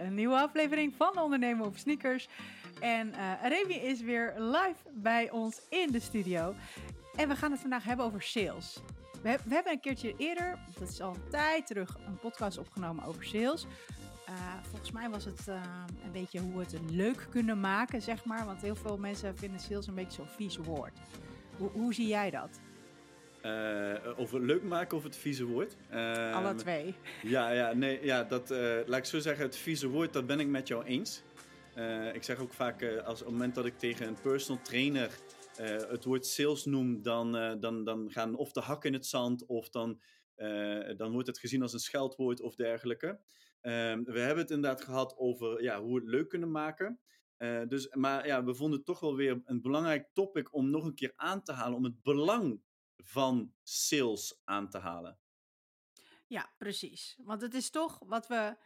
een nieuwe aflevering van Ondernemen op Sneakers. En uh, Remy is weer live bij ons in de studio. En we gaan het vandaag hebben over sales. We, we hebben een keertje eerder, dat is al een tijd terug, een podcast opgenomen over sales. Uh, volgens mij was het uh, een beetje hoe we het leuk kunnen maken, zeg maar. Want heel veel mensen vinden sales een beetje zo'n vies woord. Hoe, hoe zie jij dat? Uh, over leuk maken of het vieze woord? Uh, Alle twee. Ja, ja, nee, ja dat, uh, laat ik zo zeggen, het vieze woord, dat ben ik met jou eens. ik zeg ook vaak, als op het moment dat ik tegen een personal trainer het woord sales noem, dan, dan, dan gaan of de hakken in het zand, of dan, dan wordt het gezien als een scheldwoord of dergelijke. Ehm, we hebben het inderdaad gehad over ja, hoe we het leuk kunnen maken. dus, maar ja, we vonden het toch wel weer een belangrijk topic om nog een keer aan te halen, om het belang van sales aan te halen. Ja, precies. Want het is toch wat we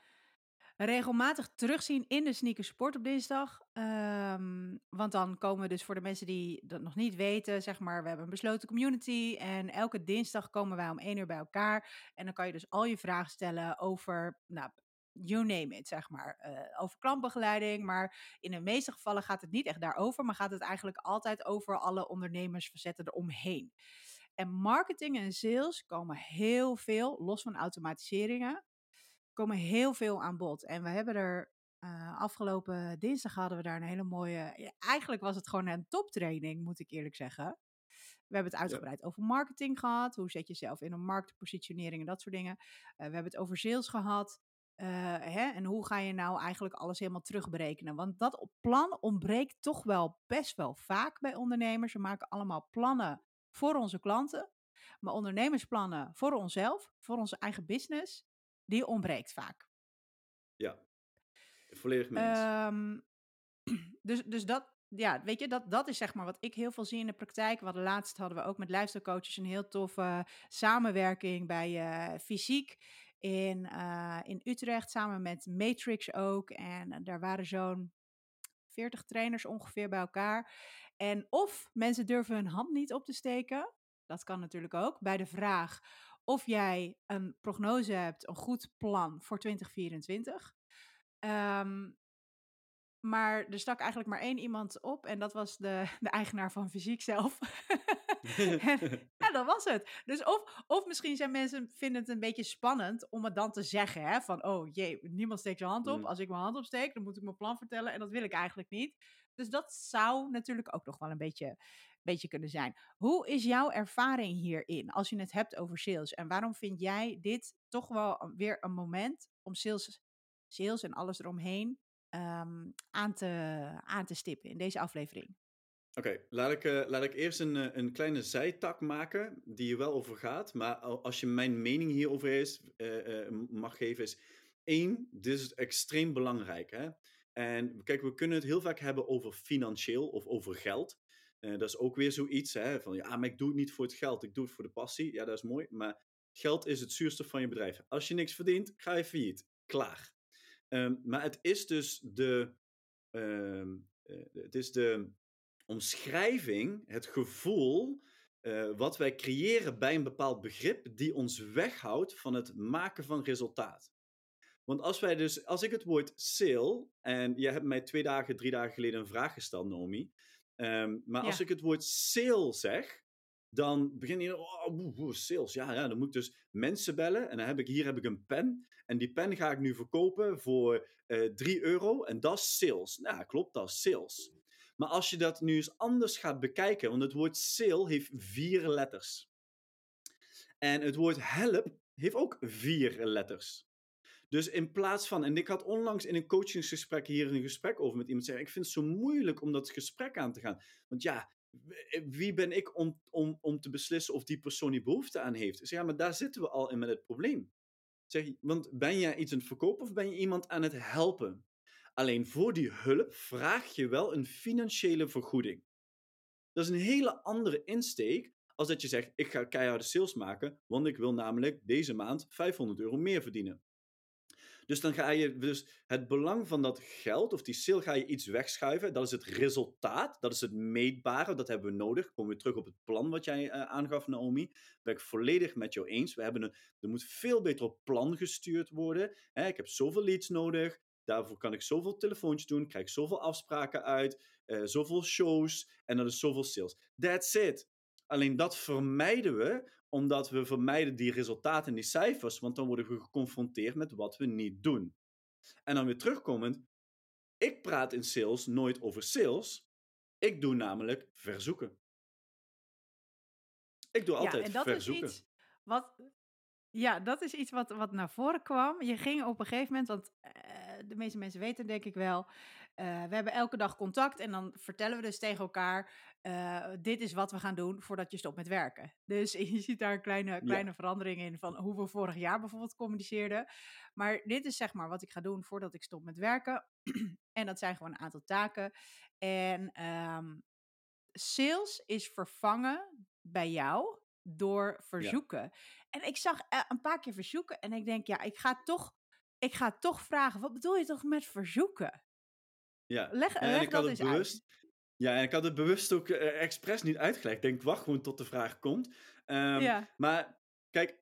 regelmatig terugzien in de sneaker sport op dinsdag. Um, want dan komen we dus voor de mensen die dat nog niet weten, zeg maar, we hebben een besloten community en elke dinsdag komen wij om één uur bij elkaar. En dan kan je dus al je vragen stellen over, nou, you name it, zeg maar. Uh, over klantbegeleiding. Maar in de meeste gevallen gaat het niet echt daarover, maar gaat het eigenlijk altijd over alle ondernemersfacetten eromheen. En marketing en sales komen heel veel, los van automatiseringen, komen heel veel aan bod. En we hebben er uh, afgelopen dinsdag hadden we daar een hele mooie. Eigenlijk was het gewoon een toptraining, moet ik eerlijk zeggen. We hebben het uitgebreid over marketing gehad. Hoe zet je jezelf in een marktpositionering en dat soort dingen. Uh, we hebben het over sales gehad. Uh, hè, en hoe ga je nou eigenlijk alles helemaal terugberekenen? Want dat plan ontbreekt toch wel best wel vaak bij ondernemers. We maken allemaal plannen voor onze klanten. Maar ondernemersplannen voor onszelf, voor onze eigen business, die ontbreekt vaak. Ja, volledig mee um, dus, dus dat, ja, weet je, dat, dat is zeg maar wat ik heel veel zie in de praktijk. Wat laatst hadden we ook met luistercoaches een heel toffe samenwerking bij uh, Fysiek in, uh, in Utrecht, samen met Matrix ook. En daar waren zo'n 40 trainers ongeveer bij elkaar. En of mensen durven hun hand niet op te steken, dat kan natuurlijk ook, bij de vraag of jij een prognose hebt, een goed plan voor 2024. Um, ehm, maar er stak eigenlijk maar één iemand op en dat was de, de eigenaar van fysiek zelf. ja, dat was het. Dus of, of misschien zijn mensen vinden het een beetje spannend om het dan te zeggen. Hè? Van, oh jee, niemand steekt zijn hand op. Mm. Als ik mijn hand opsteek, dan moet ik mijn plan vertellen. En dat wil ik eigenlijk niet. Dus dat zou natuurlijk ook nog wel een beetje, beetje kunnen zijn. Hoe is jouw ervaring hierin als je het hebt over sales? En waarom vind jij dit toch wel weer een moment om sales, sales en alles eromheen um, aan, te, aan te stippen in deze aflevering? Oké, laat, ik, uh, laat ik eerst een, eh, een kleine zijtak maken die er wel over gaat. Maar als je mijn mening hierover is, uh, mag geven, is één, dit is extreem belangrijk. Hè? En kijk, we kunnen het heel vaak hebben over financieel of over geld. dat is ook weer zoiets, hè, van ja, maar ik doe het niet voor het geld, ik doe het voor de passie. Ja, dat is mooi, maar geld is het zuurstof van je bedrijf. Als je niks verdient, ga je failliet. Klaar. Um, maar het is dus de, um, het is de omschrijving, het gevoel uh, wat wij creëren bij een bepaald begrip, die ons weghoudt van het maken van resultaat. Want als wij dus, als ik het woord sale, en jij hebt mij twee dagen, drie dagen geleden een vraag gesteld, Naomi. Um, maar ja. als ik het woord sale zeg, dan begin je, oh, sales, ja, ja, dan moet ik dus mensen bellen. En dan heb ik, hier heb ik een pen. En die pen ga ik nu verkopen voor uh, eh, 3 euro. En dat is sales. Nou, klopt, dat is sales. Maar als je dat nu eens anders gaat bekijken, want het woord sale heeft vier letters. En het woord help heeft ook vier letters. Dus in plaats van, en ik had onlangs in een coachingsgesprek hier een gesprek over met iemand zeggen, ik vind het zo moeilijk om dat gesprek aan te gaan. Want ja, wie ben ik om, om, om te beslissen of die persoon die behoefte aan heeft? Ik zeg, ja, maar daar zitten we al in met het probleem. Zeg, want ben jij iets aan het verkopen of ben je iemand aan het helpen? Alleen voor die hulp vraag je wel een financiële vergoeding. Dat is een hele andere insteek als dat je zegt: ik ga keiharde sales maken, want ik wil namelijk deze maand 500 euro meer verdienen. Dus dan ga je dus het belang van dat geld of die sale ga je iets wegschuiven. Dat is het resultaat, dat is het meetbare, dat hebben we nodig. Komen we terug op het plan wat jij uh, aangaf, Naomi. Ben ik volledig met jou eens. We hebben een, er moet veel beter op plan gestuurd worden. Hè, ik heb zoveel leads nodig. Daarvoor kan ik zoveel telefoontjes doen, krijg zoveel afspraken uit, uh, zoveel shows en dat is zoveel sales. That's it. Alleen dat vermijden we omdat we vermijden die resultaten en die cijfers, want dan worden we geconfronteerd met wat we niet doen. En dan weer terugkomend, ik praat in sales nooit over sales. Ik doe namelijk verzoeken. Ik doe altijd ja, en dat verzoeken. Is iets wat, ja, dat is iets wat, wat naar voren kwam. Je ging op een gegeven moment, want uh, de meeste mensen weten denk ik wel, uh, we hebben elke dag contact en dan vertellen we dus tegen elkaar, uh, dit is wat we gaan doen voordat je stopt met werken. Dus je ziet daar een kleine, kleine ja. verandering in van hoe we vorig jaar bijvoorbeeld communiceerden. Maar dit is zeg maar wat ik ga doen voordat ik stop met werken. en dat zijn gewoon een aantal taken. En um, sales is vervangen bij jou door verzoeken. Ja. En ik zag uh, een paar keer verzoeken en ik denk, ja, ik ga toch, ik ga toch vragen, wat bedoel je toch met verzoeken? Ja, leg, en leg ik dat had het eens bewust. uit. Ja, en ik had het bewust ook uh, expres niet uitgelegd. Ik denk, wacht gewoon tot de vraag komt. Um, Ja. Maar kijk,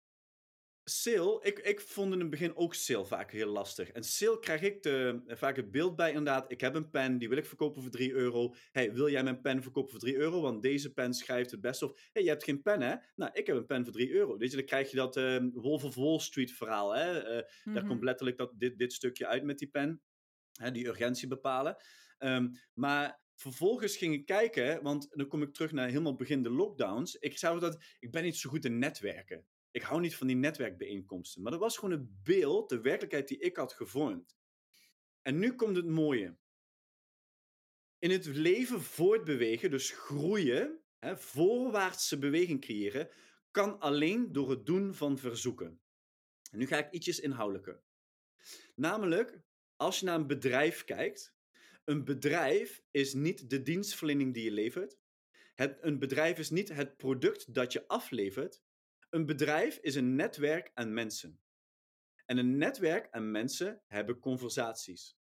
sale, ik, ik vond in het begin ook sale vaak heel lastig. En sale krijg ik de, vaak het beeld bij inderdaad, ik heb een pen, die wil ik verkopen voor 3 euro. Hey, wil jij mijn pen verkopen voor 3 euro? Want deze pen schrijft het best. Of, hey, je hebt geen pen hè? Nou, ik heb een pen voor 3 euro. Weet je, dan krijg je dat uh, Wolf of Wall Street verhaal. Hè? Uh, Daar Mhm. komt letterlijk dat, dit, dit stukje uit met die pen. Hè, die urgentie bepalen. Um, maar vervolgens ging ik kijken, want dan kom ik terug naar helemaal begin de lockdowns. Ik zou dat, ik ben niet zo goed in netwerken. Ik hou niet van die netwerkbijeenkomsten. Maar dat was gewoon het beeld, de werkelijkheid die ik had gevormd. En nu komt het mooie. In het leven voortbewegen, dus groeien, hè, voorwaartse beweging creëren, kan alleen door het doen van verzoeken. En nu ga ik ietsjes inhoudelijker. Namelijk, als je naar een bedrijf kijkt, een bedrijf is niet de dienstverlening die je levert. Het, een bedrijf is niet het product dat je aflevert. Een bedrijf is een netwerk aan mensen. En een netwerk aan mensen hebben conversaties.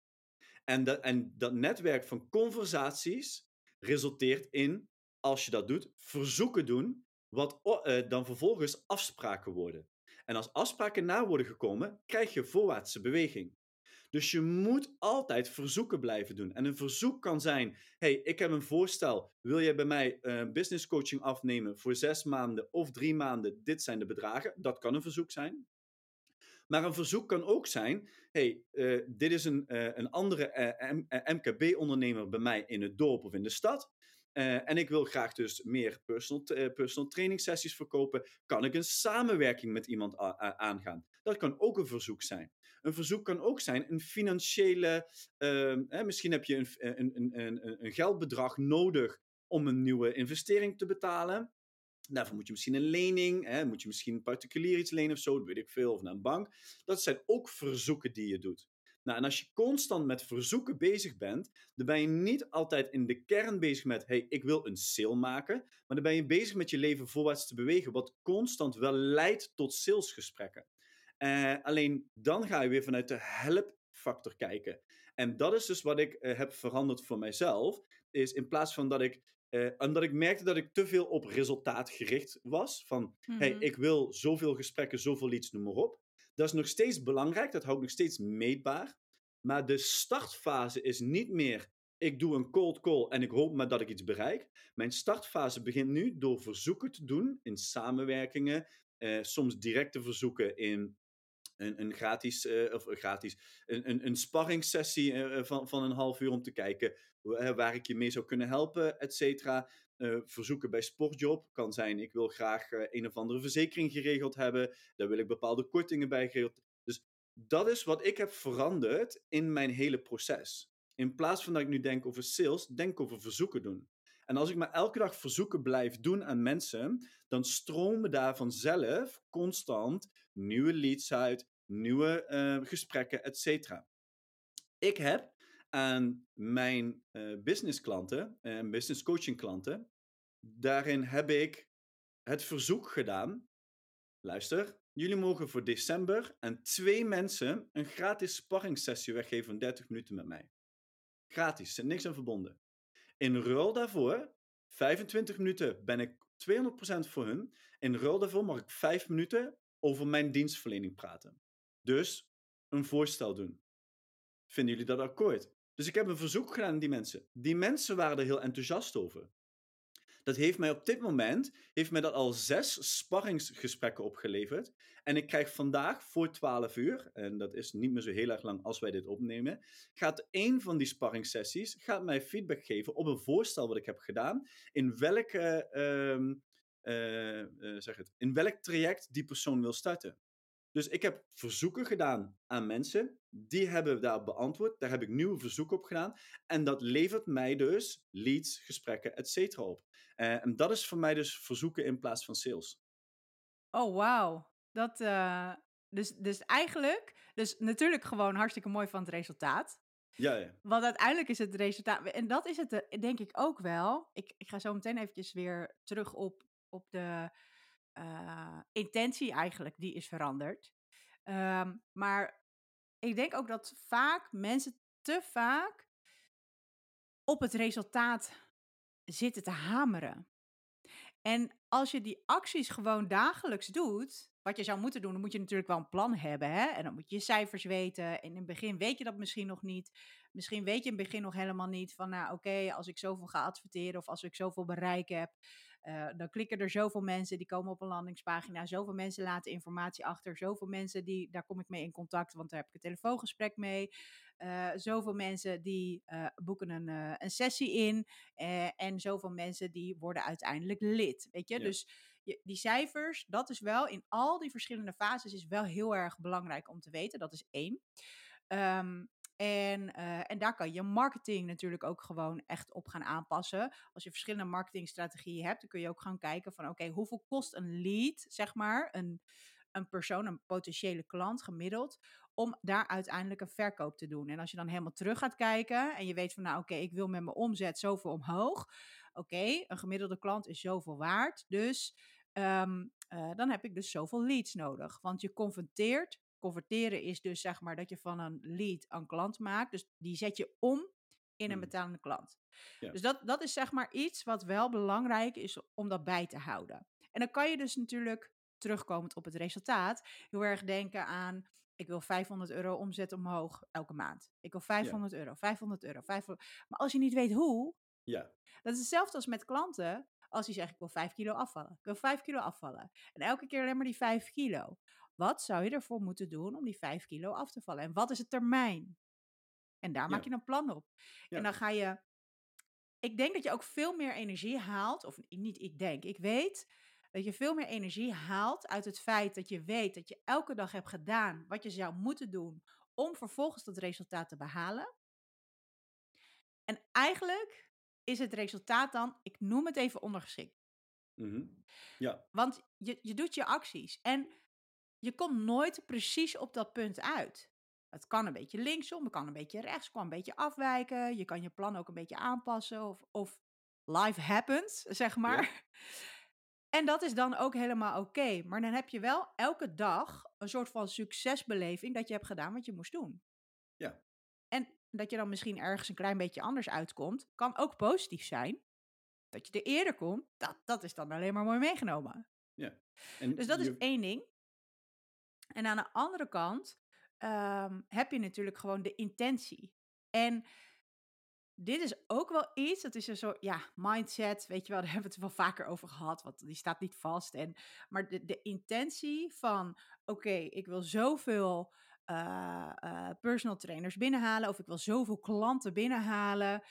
En dat, en dat netwerk van conversaties resulteert in, als je dat doet, verzoeken doen, wat uh, dan vervolgens afspraken worden. En als afspraken na worden gekomen, krijg je voorwaartse beweging. Dus je moet altijd verzoeken blijven doen. En een verzoek kan zijn: hey, ik heb een voorstel. Wil jij bij mij uh, business coaching afnemen voor zes maanden of drie maanden? Dit zijn de bedragen. Dat kan een verzoek zijn. Maar een verzoek kan ook zijn: hey, uh, dit is een, uh, een andere MKB-ondernemer bij mij in het dorp of in de stad. Uh, en ik wil graag dus meer personal, uh, personal training sessies verkopen. Kan ik een samenwerking met iemand aangaan? Dat kan ook een verzoek zijn. Een verzoek kan ook zijn een financiële. Hè, misschien heb je een, een, een, een, een geldbedrag nodig om een nieuwe investering te betalen. Daarvoor moet je misschien een lening, hè, moet je misschien particulier iets lenen of zo, dat weet ik veel, of naar een bank. Dat zijn ook verzoeken die je doet. Nou, en als je constant met verzoeken bezig bent, dan ben je niet altijd in de kern bezig met, hey, ik wil een sale maken, maar dan ben je bezig met je leven voorwaarts te bewegen, wat constant wel leidt tot salesgesprekken. Uh, alleen dan ga je weer vanuit de helpfactor kijken. En dat is dus wat ik uh, heb veranderd voor mijzelf, is in plaats van dat ik uh, omdat ik merkte dat ik te veel op resultaat gericht was. Van, Mhm. hey, ik wil zoveel gesprekken, zoveel leads, noem maar op. Dat is nog steeds belangrijk, dat hou ik nog steeds meetbaar. Maar de startfase is niet meer, ik doe een cold call en ik hoop maar dat ik iets bereik. Mijn startfase begint nu door verzoeken te doen in samenwerkingen. Uh, soms directe verzoeken in een, een gratis, uh, of gratis, een, een, een sparringssessie uh, van, van een half uur om te kijken waar ik je mee zou kunnen helpen, et cetera. Verzoeken bij Sportjob kan zijn, ik wil graag een of andere verzekering geregeld hebben, daar wil ik bepaalde kortingen bij geregeld. Dus dat is wat ik heb veranderd in mijn hele proces. In plaats van dat ik nu denk over sales, denk over verzoeken doen. En als ik maar elke dag verzoeken blijf doen aan mensen, dan stromen daar vanzelf constant nieuwe leads uit, nieuwe uh, gesprekken, et cetera. Ik heb aan mijn uh, business klanten en business coaching klanten, daarin heb ik het verzoek gedaan. Luister, jullie mogen voor december aan twee mensen een gratis sparringssessie weggeven van 30 minuten met mij. Gratis, er niks aan verbonden. In ruil daarvoor, 25 minuten ben ik 200% voor hun. In ruil daarvoor mag ik 5 minuten over mijn dienstverlening praten. Dus een voorstel doen. Vinden jullie dat akkoord? Dus ik heb een verzoek gedaan aan die mensen. Die mensen waren er heel enthousiast over. Dat heeft mij op dit moment, heeft mij dat al zes sparringsgesprekken opgeleverd. En ik krijg vandaag voor 12 uur, en dat is niet meer zo heel erg lang als wij dit opnemen, gaat een van die sparringssessies gaat mij feedback geven op een voorstel wat ik heb gedaan, in welke, uh, uh, zeg het, in welk traject die persoon wil starten. Dus ik heb verzoeken gedaan aan mensen. Die hebben daar beantwoord. Daar heb ik nieuwe verzoeken op gedaan. En dat levert mij dus leads, gesprekken, et cetera op. Uh, en dat is voor mij dus verzoeken in plaats van sales. Oh, wauw. Dat, uh, dus, dus eigenlijk, dus natuurlijk gewoon hartstikke mooi van het resultaat. Ja, ja. Want uiteindelijk is het resultaat, en dat is het eh, denk ik ook wel. Ik, ik ga zo meteen eventjes weer terug op, op de uh, intentie eigenlijk, die is veranderd. Um, maar ik denk ook dat vaak mensen te vaak op het resultaat zitten te hameren. En als je die acties gewoon dagelijks doet, wat je zou moeten doen, dan moet je natuurlijk wel een plan hebben. Hè? En dan moet je je cijfers weten. En in het begin weet je dat misschien nog niet. Misschien weet je in het begin nog helemaal niet van, nou oké, als ik zoveel ga adverteren of als ik zoveel bereik heb, uh, dan klikken er zoveel mensen, die komen op een landingspagina. Zoveel mensen laten informatie achter. Zoveel mensen, die, daar kom ik mee in contact, want daar heb ik een telefoongesprek mee. Uh, zoveel mensen die uh, boeken een, een sessie in. en zoveel mensen die worden uiteindelijk lid. Weet je, ja. dus die cijfers, dat is wel in al die verschillende fases is wel heel erg belangrijk om te weten. Dat is één. Um, en, uh, en daar kan je marketing natuurlijk ook gewoon echt op gaan aanpassen. Als je verschillende marketingstrategieën hebt, dan kun je ook gaan kijken van oké, hoeveel kost een lead, zeg maar, een, een persoon, een potentiële klant gemiddeld, om daar uiteindelijk een verkoop te doen. En als je dan helemaal terug gaat kijken en je weet van nou oké, ik wil met mijn omzet zoveel omhoog. Oké, een gemiddelde klant is zoveel waard. Dus um, uh, dan heb ik dus zoveel leads nodig. Want je converteert Converteren is dus zeg maar dat je van een lead een klant maakt. Dus die zet je om in een Hmm. betalende klant. Ja. Dus dat, dat is zeg maar iets wat wel belangrijk is om dat bij te houden. En dan kan je dus natuurlijk terugkomend op het resultaat heel erg denken aan ik wil 500 euro omzet omhoog elke maand. Ik wil 500 euro, 500 euro, 500. Maar als je niet weet hoe, Ja, dat is hetzelfde als met klanten. Als die zeggen, ik wil 5 kilo afvallen. Ik wil 5 kilo afvallen. En elke keer alleen maar die 5 kilo. Wat zou je ervoor moeten doen om die 5 kilo af te vallen? En wat is het termijn? En daar maak je een plan op. Ja. En dan ga je... Ik denk dat je ook veel meer energie haalt. Of niet ik denk, ik weet dat je veel meer energie haalt uit het feit dat je weet dat je elke dag hebt gedaan wat je zou moeten doen om vervolgens dat resultaat te behalen. En eigenlijk is het resultaat dan, ik noem het even ondergeschikt. Mhm. ja, Want je, je doet je acties en je komt nooit precies op dat punt uit. Het kan een beetje linksom, het kan een beetje rechts, kan een beetje afwijken. Je kan je plan ook een beetje aanpassen of, of life happens, zeg maar. En dat is dan ook helemaal oké. Maar dan heb je wel elke dag een soort van succesbeleving dat je hebt gedaan wat je moest doen. Ja. En dat je dan misschien ergens een klein beetje anders uitkomt, kan ook positief zijn. Dat je er eerder komt, dat, dat is dan alleen maar mooi meegenomen. En Dus dat is één ding. En aan de andere kant ehm, heb je natuurlijk gewoon de intentie. En dit is ook wel iets, dat is een soort, ja, mindset, weet je wel, daar hebben we het wel vaker over gehad, want die staat niet vast. En, maar de, de intentie van, oké, ik wil zoveel eh, eh, personal trainers binnenhalen, of ik wil zoveel klanten binnenhalen,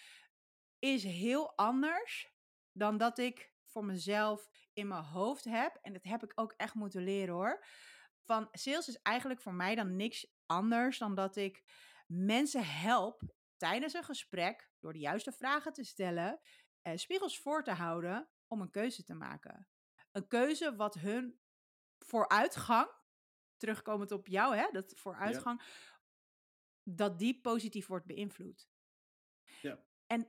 is heel anders dan dat ik voor mezelf in mijn hoofd heb. En dat heb ik ook echt moeten leren hoor. Van sales is eigenlijk voor mij dan niks anders dan dat ik mensen help tijdens een gesprek door de juiste vragen te stellen, spiegels voor te houden om een keuze te maken. Een keuze wat hun vooruitgang, terugkomend op jou, hè, dat vooruitgang, dat die positief wordt beïnvloed. Ja. En,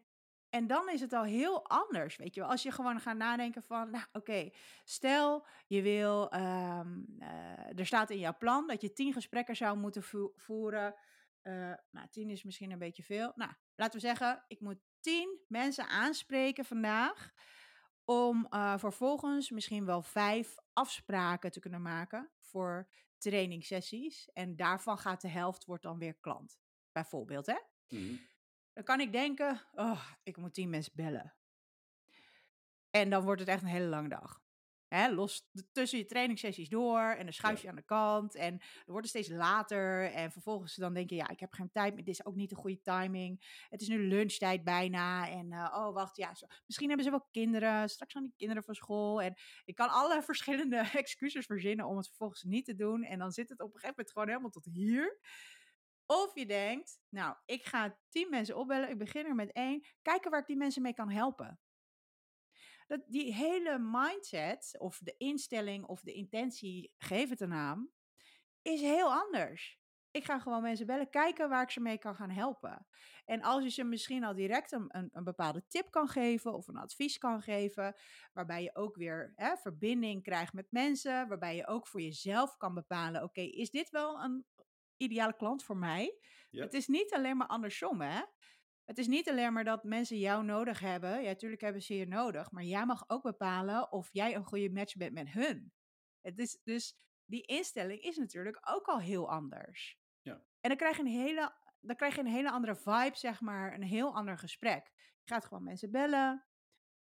en dan is het al heel anders, weet je wel. Als je gewoon gaat nadenken van, nou oké, stel je wil, ehm, eh, er staat in jouw plan dat je tien gesprekken zou moeten vo- voeren. Eh, nou, tien is misschien een beetje veel. Nou, laten we zeggen, ik moet tien mensen aanspreken vandaag om eh, vervolgens misschien wel vijf afspraken te kunnen maken voor trainingssessies. En daarvan gaat de helft wordt dan weer klant, bijvoorbeeld, hè? Mhm. Dan kan ik denken, oh, ik moet tien mensen bellen. En dan wordt het echt een hele lange dag. Hè, los tussen je trainingssessies door en dan schuif Ja. je aan de kant en dan wordt het steeds later en vervolgens dan denk je, ja, ik heb geen tijd meer, dit is ook niet de goede timing. Het is nu lunchtijd bijna en eh, oh, wacht, ja, zo, misschien hebben ze wel kinderen, straks gaan die kinderen van school en ik kan alle verschillende excuses verzinnen om het vervolgens niet te doen en dan zit het op een gegeven moment gewoon helemaal tot hier. Of je denkt, nou, ik ga tien mensen opbellen, ik begin er met één, kijken waar ik die mensen mee kan helpen. Dat, die hele mindset, of de instelling, of de intentie, geef het een naam, is heel anders. Ik ga gewoon mensen bellen, kijken waar ik ze mee kan gaan helpen. En als je ze misschien al direct een, een, een bepaalde tip kan geven of een advies kan geven, waarbij je ook weer hè, verbinding krijgt met mensen, waarbij je ook voor jezelf kan bepalen, oké, is dit wel een ideale klant voor mij? Ja. Het is niet alleen maar andersom, hè? Het is niet alleen maar dat mensen jou nodig hebben. Ja, natuurlijk hebben ze je nodig. Maar jij mag ook bepalen of jij een goede match bent met hun. Het is dus die instelling is natuurlijk ook al heel anders. Ja. En dan krijg je een hele, dan krijg je een hele andere vibe, zeg maar, een heel ander gesprek. Je gaat gewoon mensen bellen,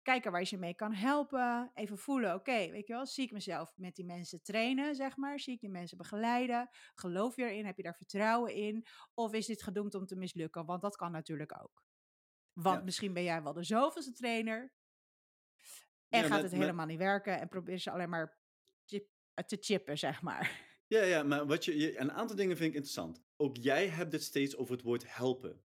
kijken waar je ze mee kan helpen, even voelen, oké, weet je wel, zie ik mezelf met die mensen trainen, zeg maar, zie ik die mensen begeleiden, geloof je erin, heb je daar vertrouwen in, of is dit gedoemd om te mislukken? Want dat kan natuurlijk ook. Want Ja. misschien ben jij wel de zoveelste trainer en Ja, gaat met- het met- helemaal niet werken en probeer ze alleen maar chip- eh, te chippen, zeg maar. Ja, ja, maar wat je, je, een aantal dingen vind ik interessant. Ook jij hebt het steeds over het woord helpen.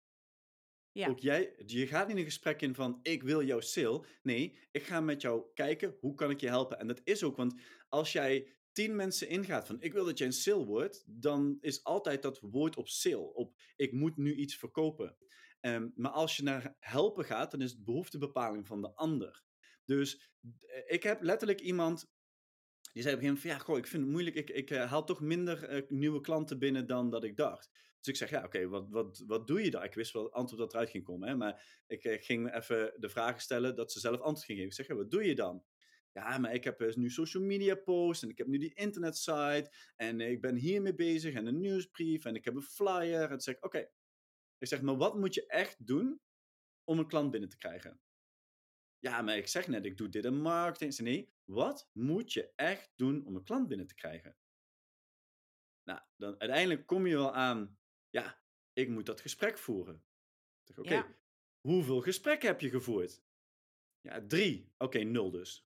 Ook jij, je gaat niet een gesprek in van ik wil jouw sale. Nee, ik ga met jou kijken hoe kan ik je helpen. En dat is ook, want als jij tien mensen ingaat van ik wil dat jij een sale wordt, dan is altijd dat woord op sale. Op ik moet nu iets verkopen. Ehm, maar als je naar helpen gaat, dan is het behoeftebepaling van de ander. Dus eh, ik heb letterlijk iemand die zei op een gegeven moment van, ja, goh, ik vind het moeilijk. Ik, ik eh, haal toch minder eh, nieuwe klanten binnen dan dat ik dacht. Dus ik zeg, ja, oké, wat, wat, wat doe je dan? Ik wist wel het antwoord dat eruit ging komen, hè, maar ik eh, ging even de vragen stellen dat ze zelf antwoord ging geven. Ik zeg, ja, wat doe je dan? Ja, maar ik heb eh, nu social media posts en ik heb nu die internetsite en eh, ik ben hiermee bezig en een nieuwsbrief en ik heb een flyer. En zeg ik, oké. Ik zeg, maar wat moet je echt doen om een klant binnen te krijgen? Ja, maar ik zeg net, ik doe dit in marketing. Ik nee, wat moet je echt doen om een klant binnen te krijgen? Nou, dan uiteindelijk kom je wel aan, ja, ik moet dat gesprek voeren. Zeg, oké, Ja. hoeveel gesprekken heb je gevoerd? Ja, drie. Oké, nul dus.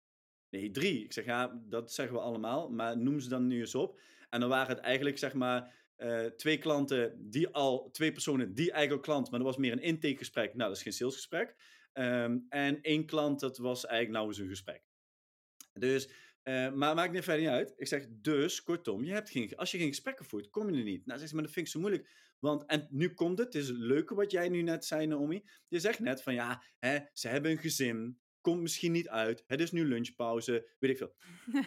Nee, drie. Ik zeg, ja, dat zeggen we allemaal, maar noem ze dan nu eens op. En dan waren het eigenlijk, zeg maar, eh, twee klanten, die al, twee personen, die eigenlijk klant, maar dat was meer een intakegesprek. Nou, dat is geen salesgesprek. Ehm, en één klant, dat was eigenlijk nou eens een gesprek. Dus, eh, maar maakt niet verder niet uit. Ik zeg, dus, kortom, je hebt geen, als je geen gesprekken voert, kom je er niet. Nou, zegt ze, maar dat vind ik zo moeilijk. Want, en nu komt het, het is het leuke wat jij nu net zei, Naomi. Je zegt net van, ja, hè, ze hebben een gezin, komt misschien niet uit, het is nu lunchpauze, weet ik veel.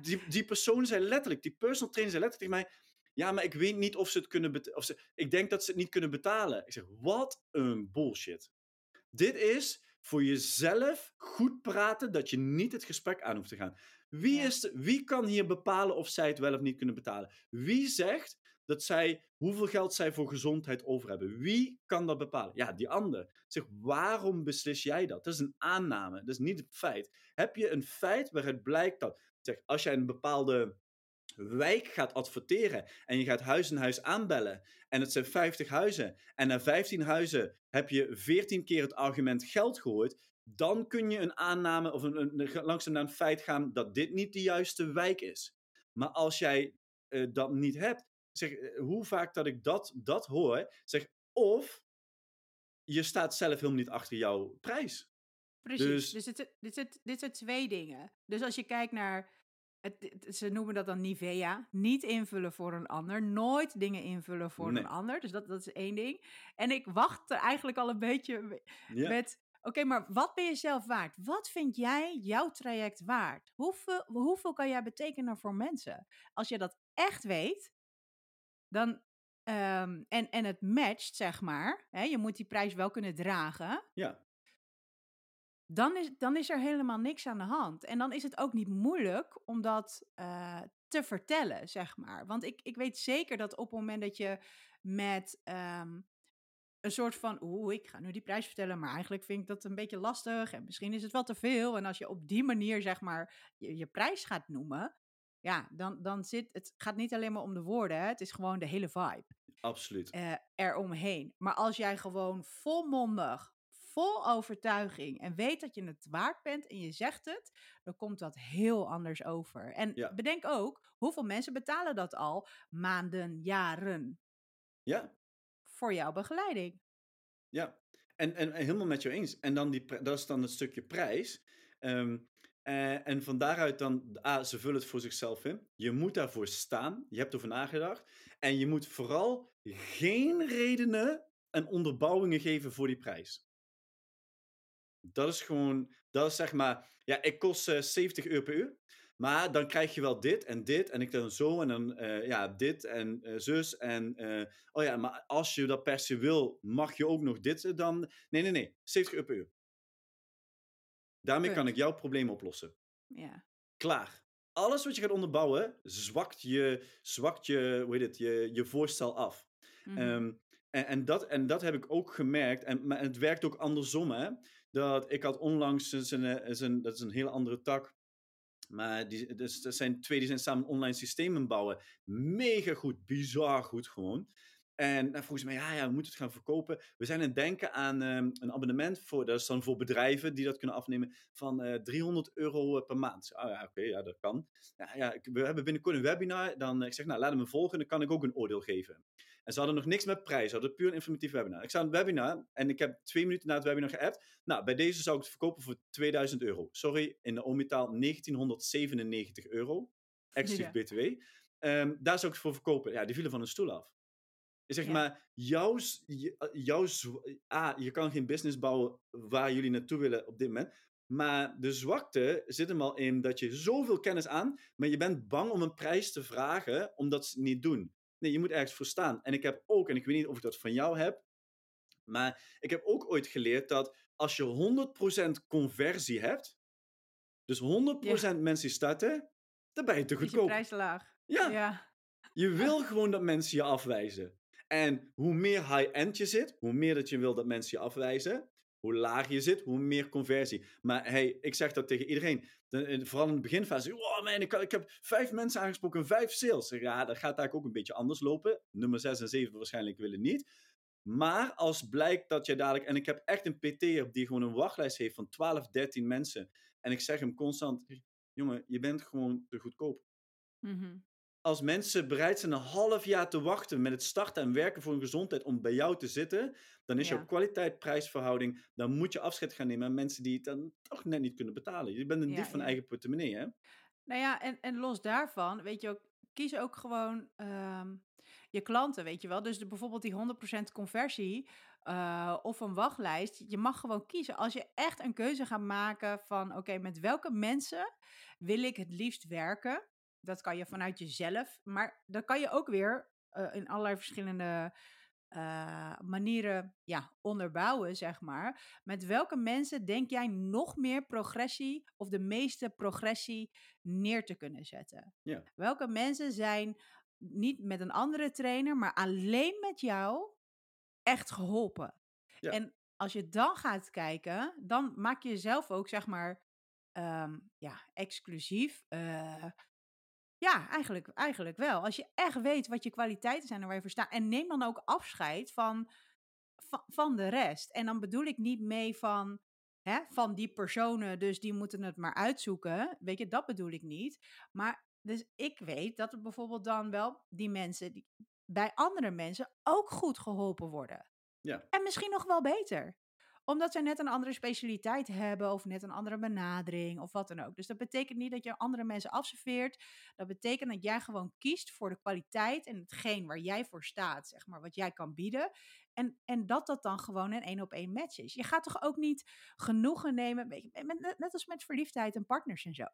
Die, die persoon zei letterlijk, die personal trainer zei letterlijk tegen mij, ja, maar ik weet niet of ze het kunnen betalen. Of ze, ik denk dat ze het niet kunnen betalen. Ik zeg, wat een bullshit. Dit is voor jezelf goed praten dat je niet het gesprek aan hoeft te gaan. Wie, is de- wie kan hier bepalen of zij het wel of niet kunnen betalen? Wie zegt dat zij, hoeveel geld zij voor gezondheid over hebben? Wie kan dat bepalen? Ja, die ander. Zeg, waarom beslis jij dat? Dat is een aanname, dat is niet het feit. Heb je een feit waaruit blijkt dat, zeg, als jij een bepaalde wijk gaat adverteren en je gaat huis en huis aanbellen en het zijn 50 huizen en na 15 huizen heb je 14 keer het argument geld gehoord, dan kun je een aanname of een, een, een- langzaam naar een feit gaan dat dit niet de juiste wijk is. Maar als jij eh, dat niet hebt, zeg, eh, hoe vaak dat ik dat, dat hoor, zeg, of je staat zelf helemaal niet achter jouw prijs. Precies. Dus- Dus, dit, dit, dit, dit zijn twee dingen. Dus als je kijkt naar, het, het- ze noemen dat dan Nivea, niet invullen voor een ander, nooit dingen invullen voor Nee. een ander. Dus dat, dat is één ding. En ik wacht er eigenlijk al een beetje Ja. met, oké, maar wat ben je zelf waard? Wat vind jij jouw traject waard? Hoeveel, hoeveel kan jij betekenen voor mensen? Als je dat echt weet, dan, ehm, en, en het matcht, zeg maar, hè, je moet die prijs wel kunnen dragen ja. dan is, dan is er helemaal niks aan de hand. En dan is het ook niet moeilijk om dat eh, te vertellen, zeg maar. Want ik, ik weet zeker dat op het moment dat je met ehm, een soort van, oeh, ik ga nu die prijs vertellen, maar eigenlijk vind ik dat een beetje lastig en misschien is het wel te veel. En als je op die manier, zeg maar, je, je prijs gaat noemen, ja, dan, dan zit het gaat niet alleen maar om de woorden, hè, het is gewoon de hele vibe Absoluut. eh eromheen. Maar als jij gewoon volmondig, vol overtuiging en weet dat je het waard bent en je zegt het, dan komt dat heel anders over. En Ja. bedenk ook, hoeveel mensen betalen dat al maanden, jaren Ja, voor jouw begeleiding? ja. En, en, en helemaal met jou eens. En dan die, dat is dan het stukje prijs. Ehm, eh, en van daaruit dan, ah, ze vullen het voor zichzelf in. Je moet daarvoor staan. Je hebt erover nagedacht. En je moet vooral geen redenen en onderbouwingen geven voor die prijs. Dat is gewoon, dat is zeg maar, ja, ik kost eh, 70 euro per uur. Maar dan krijg je wel dit en dit en ik dan zo en dan eh, ja, dit en eh, zus en eh, oh ja, maar als je dat per se wil, mag je ook nog dit eh, dan. Nee, nee, nee, 70 euro per uur. Daarmee kan ik jouw probleem oplossen. Ja. Klaar. Alles wat je gaat onderbouwen, zwakt je, zwakt je, hoe heet het, je, je voorstel af. Mhm. Ehm, en, en, dat, en dat heb ik ook gemerkt. En, maar het werkt ook andersom, hè. Dat ik had onlangs, een, een, dat is een hele andere tak. Maar die, dus, dat zijn twee die zijn samen online systemen bouwen. Mega goed, bizar goed gewoon. En nou, volgens mij, ja, ja, we moeten het gaan verkopen. We zijn aan het denken aan ehm, een abonnement voor, dat is dan voor bedrijven die dat kunnen afnemen, van eh 300 euro per maand. Ah ja, oké, ja, dat kan. Ja, we hebben binnenkort een webinar. Dan eh, ik zeg, nou, laat me volgen, dan kan ik ook een oordeel geven. En ze hadden nog niks met prijs, ze hadden puur een informatief webinar. Ik zou een webinar en ik heb twee minuten na het webinar geappt. Nou, bij deze zou ik het verkopen voor 2000 euro. Sorry, in de ometaal 1997 euro, exclusief Ja. btw. Ehm, daar zou ik het voor verkopen. Ja, die vielen van een stoel af. Je zegt Ja. maar, jouw, jouw, ah, je kan geen business bouwen waar jullie naartoe willen op dit moment. Maar de zwakte zit hem al in dat je zoveel kennis aan, maar je bent bang om een prijs te vragen, omdat ze het niet doen. Nee, je moet ergens voor staan. En ik heb ook, en ik weet niet of ik dat van jou heb, maar ik heb ook ooit geleerd dat als je 100% conversie hebt, dus 100% mensen starten, dan ben je te Is je goedkoop. prijs laag? Ja, Ja. je wil gewoon dat mensen je afwijzen. En hoe meer high-end je zit, hoe meer dat je wil dat mensen je afwijzen, hoe lager je zit, hoe meer conversie. Maar hey, ik zeg dat tegen iedereen. De- in- vooral in de beginfase. Oh man, ik, ik heb vijf mensen aangesproken, vijf sales. Ja, dat gaat eigenlijk ook een beetje anders lopen. Nummer 6 en 7 waarschijnlijk willen niet. Maar als blijkt dat je dadelijk... En ik heb echt een PT'er die gewoon een wachtlijst heeft van 12, 13 mensen. En ik zeg hem constant... Jongen, je bent gewoon te goedkoop Mhm. Als mensen bereid zijn een half jaar te wachten met het starten en werken voor hun gezondheid om bij jou te zitten, dan is Ja. jouw kwaliteit-prijsverhouding, dan moet je afscheid gaan nemen aan mensen die het dan toch net niet kunnen betalen. Je bent een Ja, dief van ja. eigen portemonnee, hè? Nou ja, en, en los daarvan, weet je ook, kies ook gewoon ehm, je klanten, weet je wel. Dus de, bijvoorbeeld die 100% conversie eh, of een wachtlijst. Je mag gewoon kiezen. Als je echt een keuze gaat maken van, oké, met welke mensen wil ik het liefst werken? Dat kan je vanuit jezelf, maar dat kan je ook weer eh, in allerlei verschillende eh, manieren ja, onderbouwen, zeg maar. Met welke mensen denk jij nog meer progressie of de meeste progressie neer te kunnen zetten? Ja. Welke mensen zijn niet met een andere trainer, maar alleen met jou echt geholpen? Ja. En als je dan gaat kijken, dan maak je jezelf ook, zeg maar, ehm, ja, exclusief. eh, ja, eigenlijk, eigenlijk wel. Als je echt weet wat je kwaliteiten zijn en waar je voor staat. En neem dan ook afscheid van, van, van de rest. En dan bedoel ik niet mee van, hè, van die personen, dus die moeten het maar uitzoeken. Weet je, dat bedoel ik niet. Maar dus ik weet dat er bijvoorbeeld dan wel die mensen die bij andere mensen ook goed geholpen worden. Ja. En misschien nog wel beter omdat ze net een andere specialiteit hebben of net een andere benadering of wat dan ook. Dus dat betekent niet dat je andere mensen afserveert. Dat betekent dat jij gewoon kiest voor de kwaliteit en hetgeen waar jij voor staat, zeg maar, wat jij kan bieden. En, en dat dat dan gewoon een één op één match is. Je gaat toch ook niet genoegen nemen, weet je, met- net als met verliefdheid en partners en zo.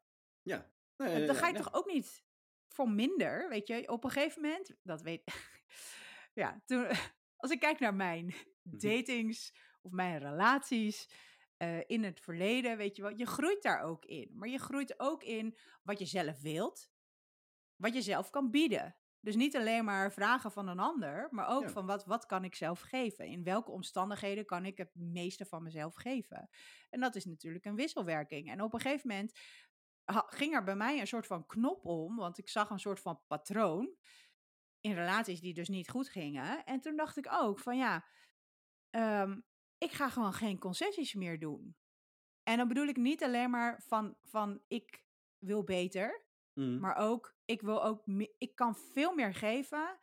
Ja. Nee, dan ga je toch ook niet voor minder, weet je. Op een gegeven moment, dat weet ja, toen, als ik kijk naar mijn Mhm. datings of mijn relaties eh, in het verleden, weet je wel, je groeit daar ook in. Maar je groeit ook in wat je zelf wilt, wat je zelf kan bieden. Dus niet alleen maar vragen van een ander, maar ook Ja. van wat, wat kan ik zelf geven? In welke omstandigheden kan ik het meeste van mezelf geven? En dat is natuurlijk een wisselwerking. En op een gegeven moment ging er bij mij een soort van knop om, want ik zag een soort van patroon in relaties die dus niet goed gingen. En toen dacht ik ook van ja, ehm, ik ga gewoon geen concessies meer doen. En dan bedoel ik niet alleen maar van, van ik wil beter, Mhm. maar ook ik wil ook ik kan veel meer geven.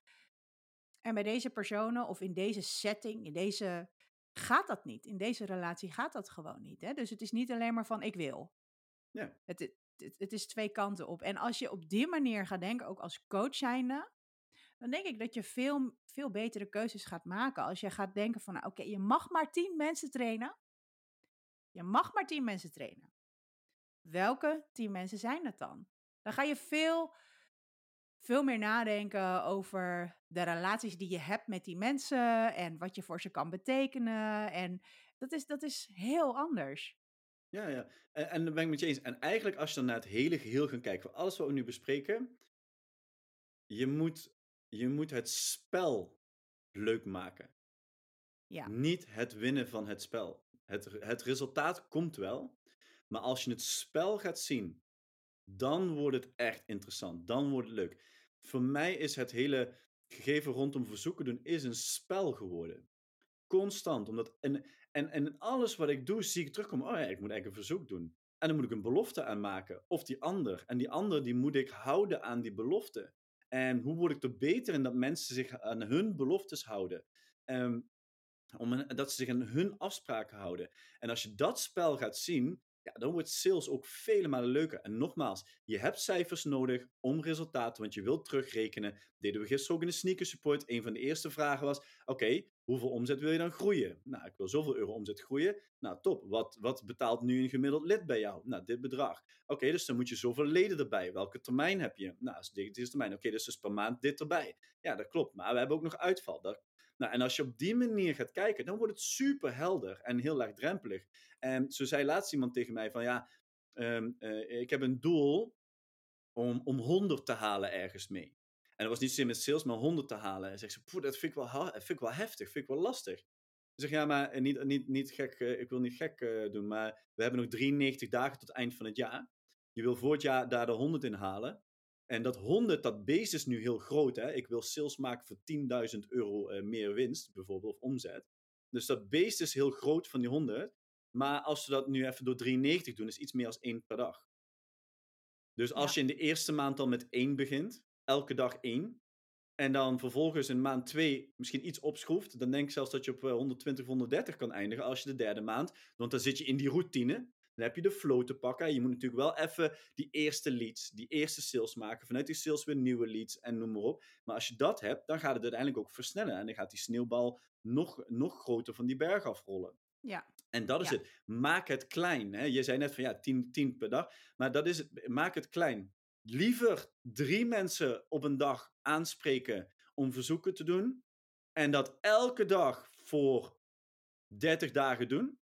En bij deze personen of in deze setting, in deze gaat dat niet. In deze relatie gaat dat gewoon niet. Hè? Dus het is niet alleen maar van ik wil. Ja. Het, het, het, het is twee kanten op. En als je op die manier gaat denken, ook als coach zijnde, dan denk ik dat je veel, veel betere keuzes gaat maken. Als je gaat denken van, nou, oké, je mag maar tien mensen trainen. Je mag maar tien mensen trainen. Welke tien mensen zijn het dan? Dan ga je veel, veel meer nadenken over de relaties die je hebt met die mensen en wat je voor ze kan betekenen. En dat is, dat is heel anders. Ja, ja. En, en daar ben ik met je eens. En eigenlijk als je dan naar het hele geheel gaat kijken, voor alles wat we nu bespreken, je moet, je moet het spel leuk maken. Ja, Niet het winnen van het spel. Het, het resultaat komt wel, maar als je het spel gaat zien, dan wordt het echt interessant. Dan wordt het leuk. Voor mij is het hele gegeven rondom verzoeken doen is een spel geworden. Constant. Omdat, en, en, en alles wat ik doe, zie ik terugkomen. Oh ja, ik moet eigenlijk een verzoek doen. En dan moet ik een belofte aan maken. Of die ander. En die ander, die moet ik houden aan die belofte. En hoe word ik er beter in dat mensen zich aan hun beloftes houden? Ehm, om dat ze zich aan hun afspraken houden. En als je dat spel gaat zien, ja, dan wordt sales ook vele malen leuker. En nogmaals, je hebt cijfers nodig om resultaten, want je wilt terugrekenen. Deden we gisteren ook in de sneaker support. Een van de eerste vragen was: Oké, hoeveel omzet wil je dan groeien? Nou, ik wil zoveel euro omzet groeien. Nou, top. Wat, wat betaalt nu een gemiddeld lid bij jou? Nou, dit bedrag. Oké, dus dan moet je zoveel leden erbij. Welke termijn heb je? Nou, dit is termijn. Oké, dus dus per maand dit erbij. Ja, dat klopt. Maar we hebben ook nog uitval. Dat, nou, en als je op die manier gaat kijken, dan wordt het super helder en heel laagdrempelig. En zo zei laatst iemand tegen mij van ja, ehm, eh, ik heb een doel om, om 100 te halen ergens mee. En dat was niet zozeer met sales, maar 100 te halen. En zegt ze, "Poeh, dat vind ik, wel, ha- vind ik wel heftig, vind ik wel lastig. Ik zeg, ja, maar eh, niet, niet, niet gek, eh, ik wil niet gek doen, maar we hebben nog 93 dagen tot eind van het jaar. Je wil voor het jaar daar de 100 in halen. En dat 100, dat beest is nu heel groot. Hè? Ik wil sales maken voor 10.000 euro eh, meer winst, bijvoorbeeld, of omzet. Dus dat beest is heel groot van die 100. Maar als we dat nu even door 93 doen, is iets meer als één per dag. Dus als Ja. je in de eerste maand al met één begint, elke dag één, en dan vervolgens in maand 2 misschien iets opschroeft, dan denk ik zelfs dat je op eh, 120, 130 kan eindigen als je de derde maand. Want dan zit je in die routine. Dan heb je de flow te pakken. Je moet natuurlijk wel even die eerste leads, die eerste sales maken. Vanuit die sales weer nieuwe leads en noem maar op. Maar als je dat hebt, dan gaat het uiteindelijk ook versnellen. En dan gaat die sneeuwbal nog, nog groter van die berg afrollen. ja, En dat is Ja. het. Maak het klein. Hè? Je zei net van ja, 10, 10 per dag. Maar dat is het. Maak het klein. Liever drie mensen op een dag aanspreken om verzoeken te doen. En dat elke dag voor 30 dagen doen.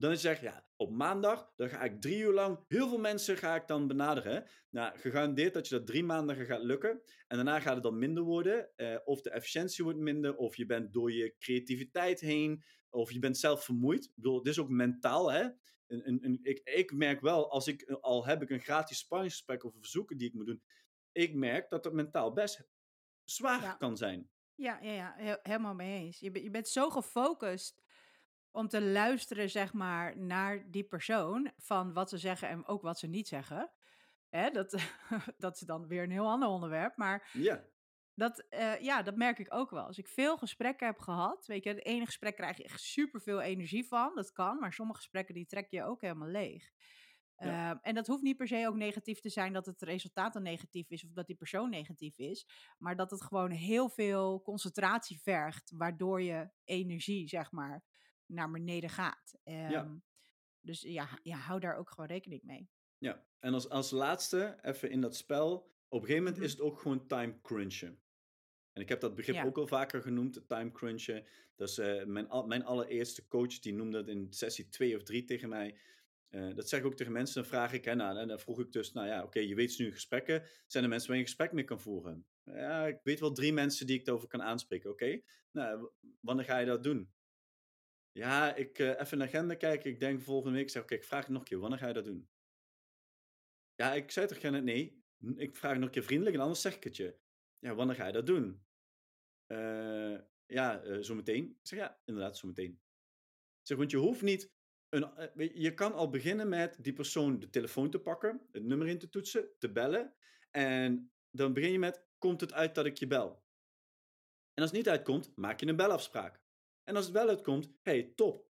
Dan is je ja, op maandag, dan ga ik drie uur lang, heel veel mensen ga ik dan benaderen. Nou, gegarandeerd dat je dat drie maanden gaat lukken. En daarna gaat het dan minder worden. eh, of de efficiëntie wordt minder, of je bent door je creativiteit heen, of je bent zelf vermoeid. Ik bedoel, dit is ook mentaal, hè. Een, een, een, ik, ik merk wel, als ik, al heb ik een gratis sparringsgesprek over verzoeken die ik moet doen, ik merk dat het mentaal best zwaar Ja. kan zijn. ja, ja, ja he- helemaal mee eens. Je, je bent zo gefocust om te luisteren, zeg maar, naar die persoon van wat ze zeggen en ook wat ze niet zeggen. Hè, dat, dat is dan weer een heel ander onderwerp. Maar Ja, dat, eh, ja, dat merk ik ook wel. Als ik veel gesprekken heb gehad, weet je, het ene gesprek krijg je echt superveel energie van. Dat kan, maar sommige gesprekken die trek je ook helemaal leeg. Ja. Ehm, en dat hoeft niet per se ook negatief te zijn dat het resultaat dan negatief is of dat die persoon negatief is. Maar dat het gewoon heel veel concentratie vergt, waardoor je energie, zeg maar, naar beneden gaat. Ehm, Dus ja, ja, hou daar ook gewoon rekening mee. Ja, en als, als laatste, even in dat spel, op een gegeven moment Mhm. is het ook gewoon time crunchen. En ik heb dat begrip Ja. ook al vaker genoemd, de time crunchen. Is eh, mijn, al- mijn allereerste coach, die noemde dat in sessie 2 of 3 tegen mij. Eh, dat zeg ik ook tegen mensen, dan vraag ik, hè, nou, en dan vroeg ik dus, nou ja, oké, je weet nu gesprekken, zijn er mensen waar je een gesprek mee kan voeren? Ja, ik weet wel drie mensen die ik erover kan aanspreken. Oké, nou, wanneer ga je dat doen? Ja, ik uh, even de agenda kijken. Ik denk volgende week. Ik zeg, oké, ik vraag het nog een keer. Wanneer ga je dat doen? Ja, ik zei toch geen nee. Ik vraag nog een keer vriendelijk en anders zeg ik het je. Ja, wanneer ga je dat doen? Uh, ja, uh, zometeen. Ik zeg, ja, inderdaad, zometeen. Ik zeg, want je hoeft niet... Een, je kan al beginnen met die persoon de telefoon te pakken, het nummer in te toetsen, te bellen. En dan begin je met, komt het uit dat ik je bel? En als het niet uitkomt, maak je een belafspraak. En als het wel uitkomt, hey, top.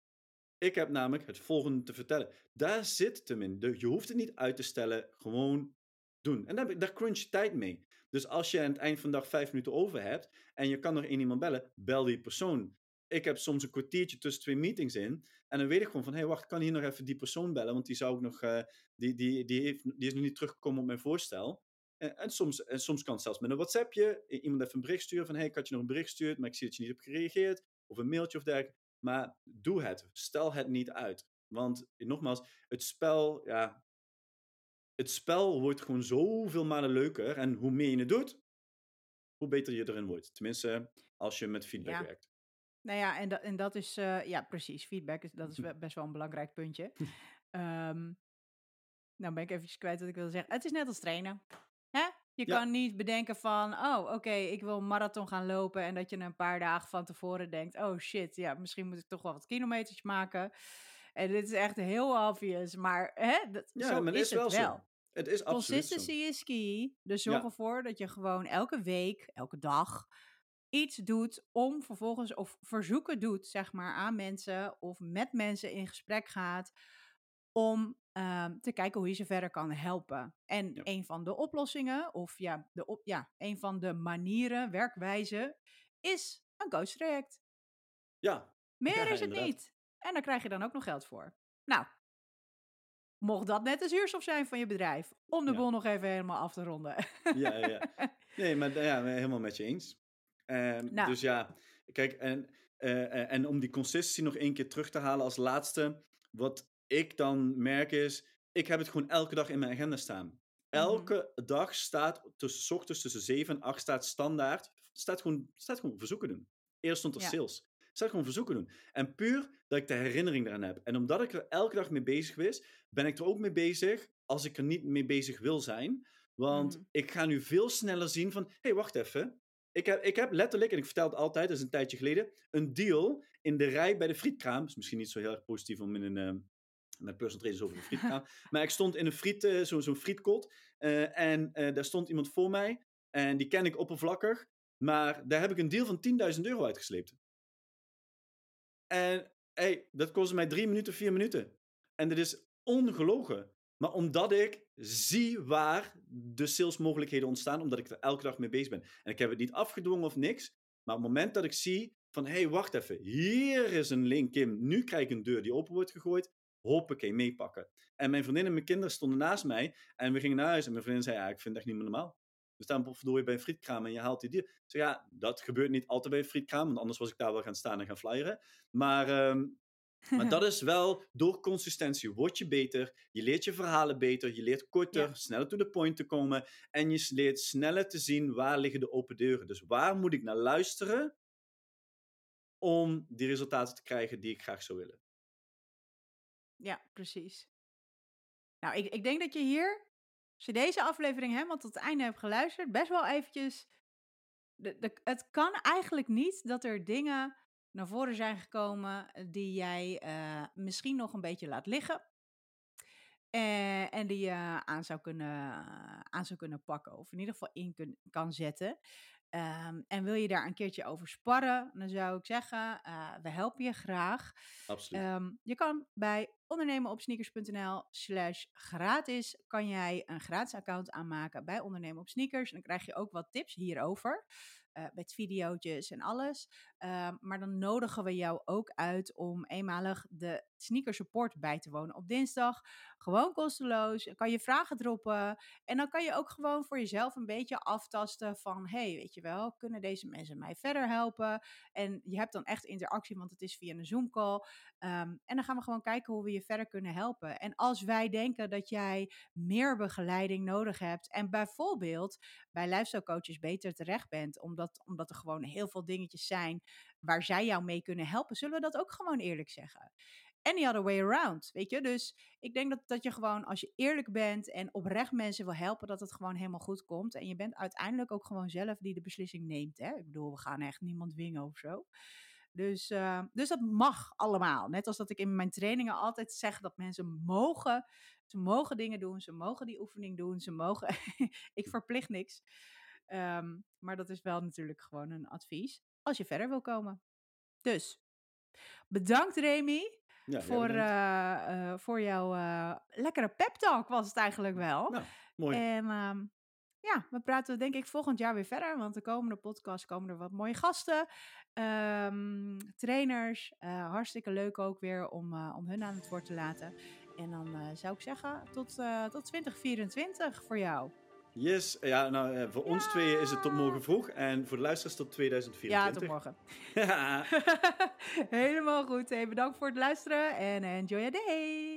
Ik heb namelijk het volgende te vertellen. Daar zit tenminste. Je hoeft het niet uit te stellen, gewoon doen. En daar, daar crunch je tijd mee. Dus als je aan het eind van de dag vijf minuten over hebt en je kan nog één iemand bellen, bel die persoon. Ik heb soms een kwartiertje tussen twee meetings in. En dan weet ik gewoon van, hé hey, wacht, kan hier nog even die persoon bellen? Want die zou ik nog, uh, die, die, die, heeft, die is nog niet teruggekomen op mijn voorstel. En, en, soms, en soms kan het zelfs met een WhatsAppje. Iemand even een bericht sturen van, hé, hey, ik had je nog een bericht gestuurd, maar ik zie dat je niet hebt gereageerd. Of een mailtje of dergelijke. Maar doe het. Stel het niet uit. Want nogmaals, het spel, ja. Het spel wordt gewoon zoveel malen leuker. En hoe meer je het doet, hoe beter je erin wordt. Tenminste, als je met feedback ja. werkt. Nou ja, en, dat, en dat is, uh, ja, precies. Feedback is, dat is best wel een belangrijk puntje. um, nou ben ik eventjes kwijt wat ik wilde zeggen. Het is net als trainen. Je Ja. kan niet bedenken van, oh, oké, ik wil een marathon gaan lopen. En dat je een paar dagen van tevoren denkt, oh shit, ja, misschien moet ik toch wel wat kilometers maken. En dit is echt heel obvious, maar hè, dat, Ja, zo maar is is wel het zo. wel. Het is zo. Consistency is key. Dus zorg Ja. ervoor dat je gewoon elke week, elke dag iets doet om vervolgens, of verzoeken doet, zeg maar, aan mensen of met mensen in gesprek gaat om ehm, te kijken hoe je ze verder kan helpen. En Ja. een van de oplossingen, of ja, de op, ja, een van de manieren, werkwijzen, is een coachtraject. Ja, Meer Ja, is het inderdaad. niet. En daar krijg je dan ook nog geld voor. Nou, mocht dat net de zuurstof zijn van je bedrijf, om de Ja. boel nog even helemaal af te ronden. Ja, ja. Nee, maar ja, helemaal met je eens. Ehm, Nou. Dus ja, kijk, en, eh, eh, en om die consistency nog één keer terug te halen als laatste, wat ik dan merk is, ik heb het gewoon elke dag in mijn agenda staan. Elke dag staat tussen ochtends tussen 7 en 8 staat standaard, staat gewoon, staat gewoon verzoeken doen. Eerst stond er Ja. sales. Staat gewoon verzoeken doen. En puur dat ik de herinnering eraan heb. En omdat ik er elke dag mee bezig was, ben ik er ook mee bezig als ik er niet mee bezig wil zijn. Want Mhm. ik ga nu veel sneller zien van, hé, hey, wacht even. Ik heb, ik heb letterlijk, en ik vertel het altijd, dat is een tijdje geleden, een deal in de rij bij de frietkraam. is misschien niet zo heel erg positief om in een, met personal trainers over een frietkraam. maar ik stond in een friet, eh, zo- zo'n frietkot. eh, en eh, daar stond iemand voor mij. En die ken ik oppervlakkig. Maar daar heb ik een deal van 10.000 euro uitgesleept. En hey, dat kostte mij drie minuten, vier minuten. En dit is ongelogen. Maar omdat ik zie waar de salesmogelijkheden ontstaan, omdat ik er elke dag mee bezig ben. En ik heb het niet afgedwongen of niks. Maar op het moment dat ik zie van, hé, hey, wacht even. Hier is een link, Kim. Nu krijg ik een deur die open wordt gegooid. Hoppakee, meepakken. En mijn vriendin en mijn kinderen stonden naast mij. En we gingen naar huis. En mijn vriendin zei, ja, ik vind het echt niet meer normaal. We staan verdorie bij een frietkraam en je haalt die dier. Ja, dat gebeurt niet altijd bij een frietkraam. Want anders was ik daar wel gaan staan en gaan flyeren. Maar, ehm, maar dat is wel, door consistentie word je beter. Je leert je verhalen beter. Je leert korter, Ja. sneller to the point te komen. En je leert sneller te zien waar liggen de open deuren. Dus waar moet ik naar luisteren om die resultaten te krijgen die ik graag zou willen. Ja, precies. Nou, ik, ik denk dat je hier, als je deze aflevering helemaal tot het einde hebt geluisterd, best wel eventjes. De, de, het kan eigenlijk niet dat er dingen naar voren zijn gekomen die jij eh, misschien nog een beetje laat liggen. Eh, en die je aan zou, kunnen, aan zou kunnen pakken, of in ieder geval in kun, kan zetten. Ehm, en wil je daar een keertje over sparren, dan zou ik zeggen, eh, we helpen je graag. Absoluut. Ehm, je kan bij ondernemenopsneakers.nl slash gratis, kan jij een gratis account aanmaken bij Ondernemen op Sneakers. En dan krijg je ook wat tips hierover, eh, met video's en alles. Ehm, maar dan nodigen we jou ook uit om eenmalig de sneaker support bij te wonen op dinsdag. Gewoon kosteloos. Kan je vragen droppen. En dan kan je ook gewoon voor jezelf een beetje aftasten van... hey, weet je wel, kunnen deze mensen mij verder helpen? En je hebt dan echt interactie, want het is via een Zoom-call. Ehm, en dan gaan we gewoon kijken hoe we je verder kunnen helpen. En als wij denken dat jij meer begeleiding nodig hebt... en bijvoorbeeld bij lifestyle coaches beter terecht bent... omdat, omdat er gewoon heel veel dingetjes zijn waar zij jou mee kunnen helpen... zullen we dat ook gewoon eerlijk zeggen any other way around, weet je? Dus ik denk dat, dat je gewoon, als je eerlijk bent en oprecht mensen wil helpen, dat het gewoon helemaal goed komt. En je bent uiteindelijk ook gewoon zelf die de beslissing neemt, hè? Ik bedoel, we gaan echt niemand dwingen of zo. Dus, uh, dus dat mag allemaal. Net als dat ik in mijn trainingen altijd zeg dat mensen mogen, ze mogen dingen doen, ze mogen die oefening doen, ze mogen, ik verplicht niks. Um, maar dat is wel natuurlijk gewoon een advies als je verder wil komen. Dus, bedankt Remy Ja, voor, eh, eh, voor jouw eh, lekkere pep talk was het eigenlijk wel. Nou, mooi. En ehm, ja, we praten denk ik volgend jaar weer verder, want de komende podcast komen er wat mooie gasten, ehm, trainers. hartstikke leuk ook weer om, om hun aan het woord te laten. En dan zou ik zeggen, tot, tot 2024 voor jou. Yes, ja, nou, eh, voor ons tweeën is het tot morgen vroeg en voor de luisteraars tot Ja, 2024. tot morgen. Ja. Helemaal goed. Hey, bedankt voor het luisteren en enjoy your day.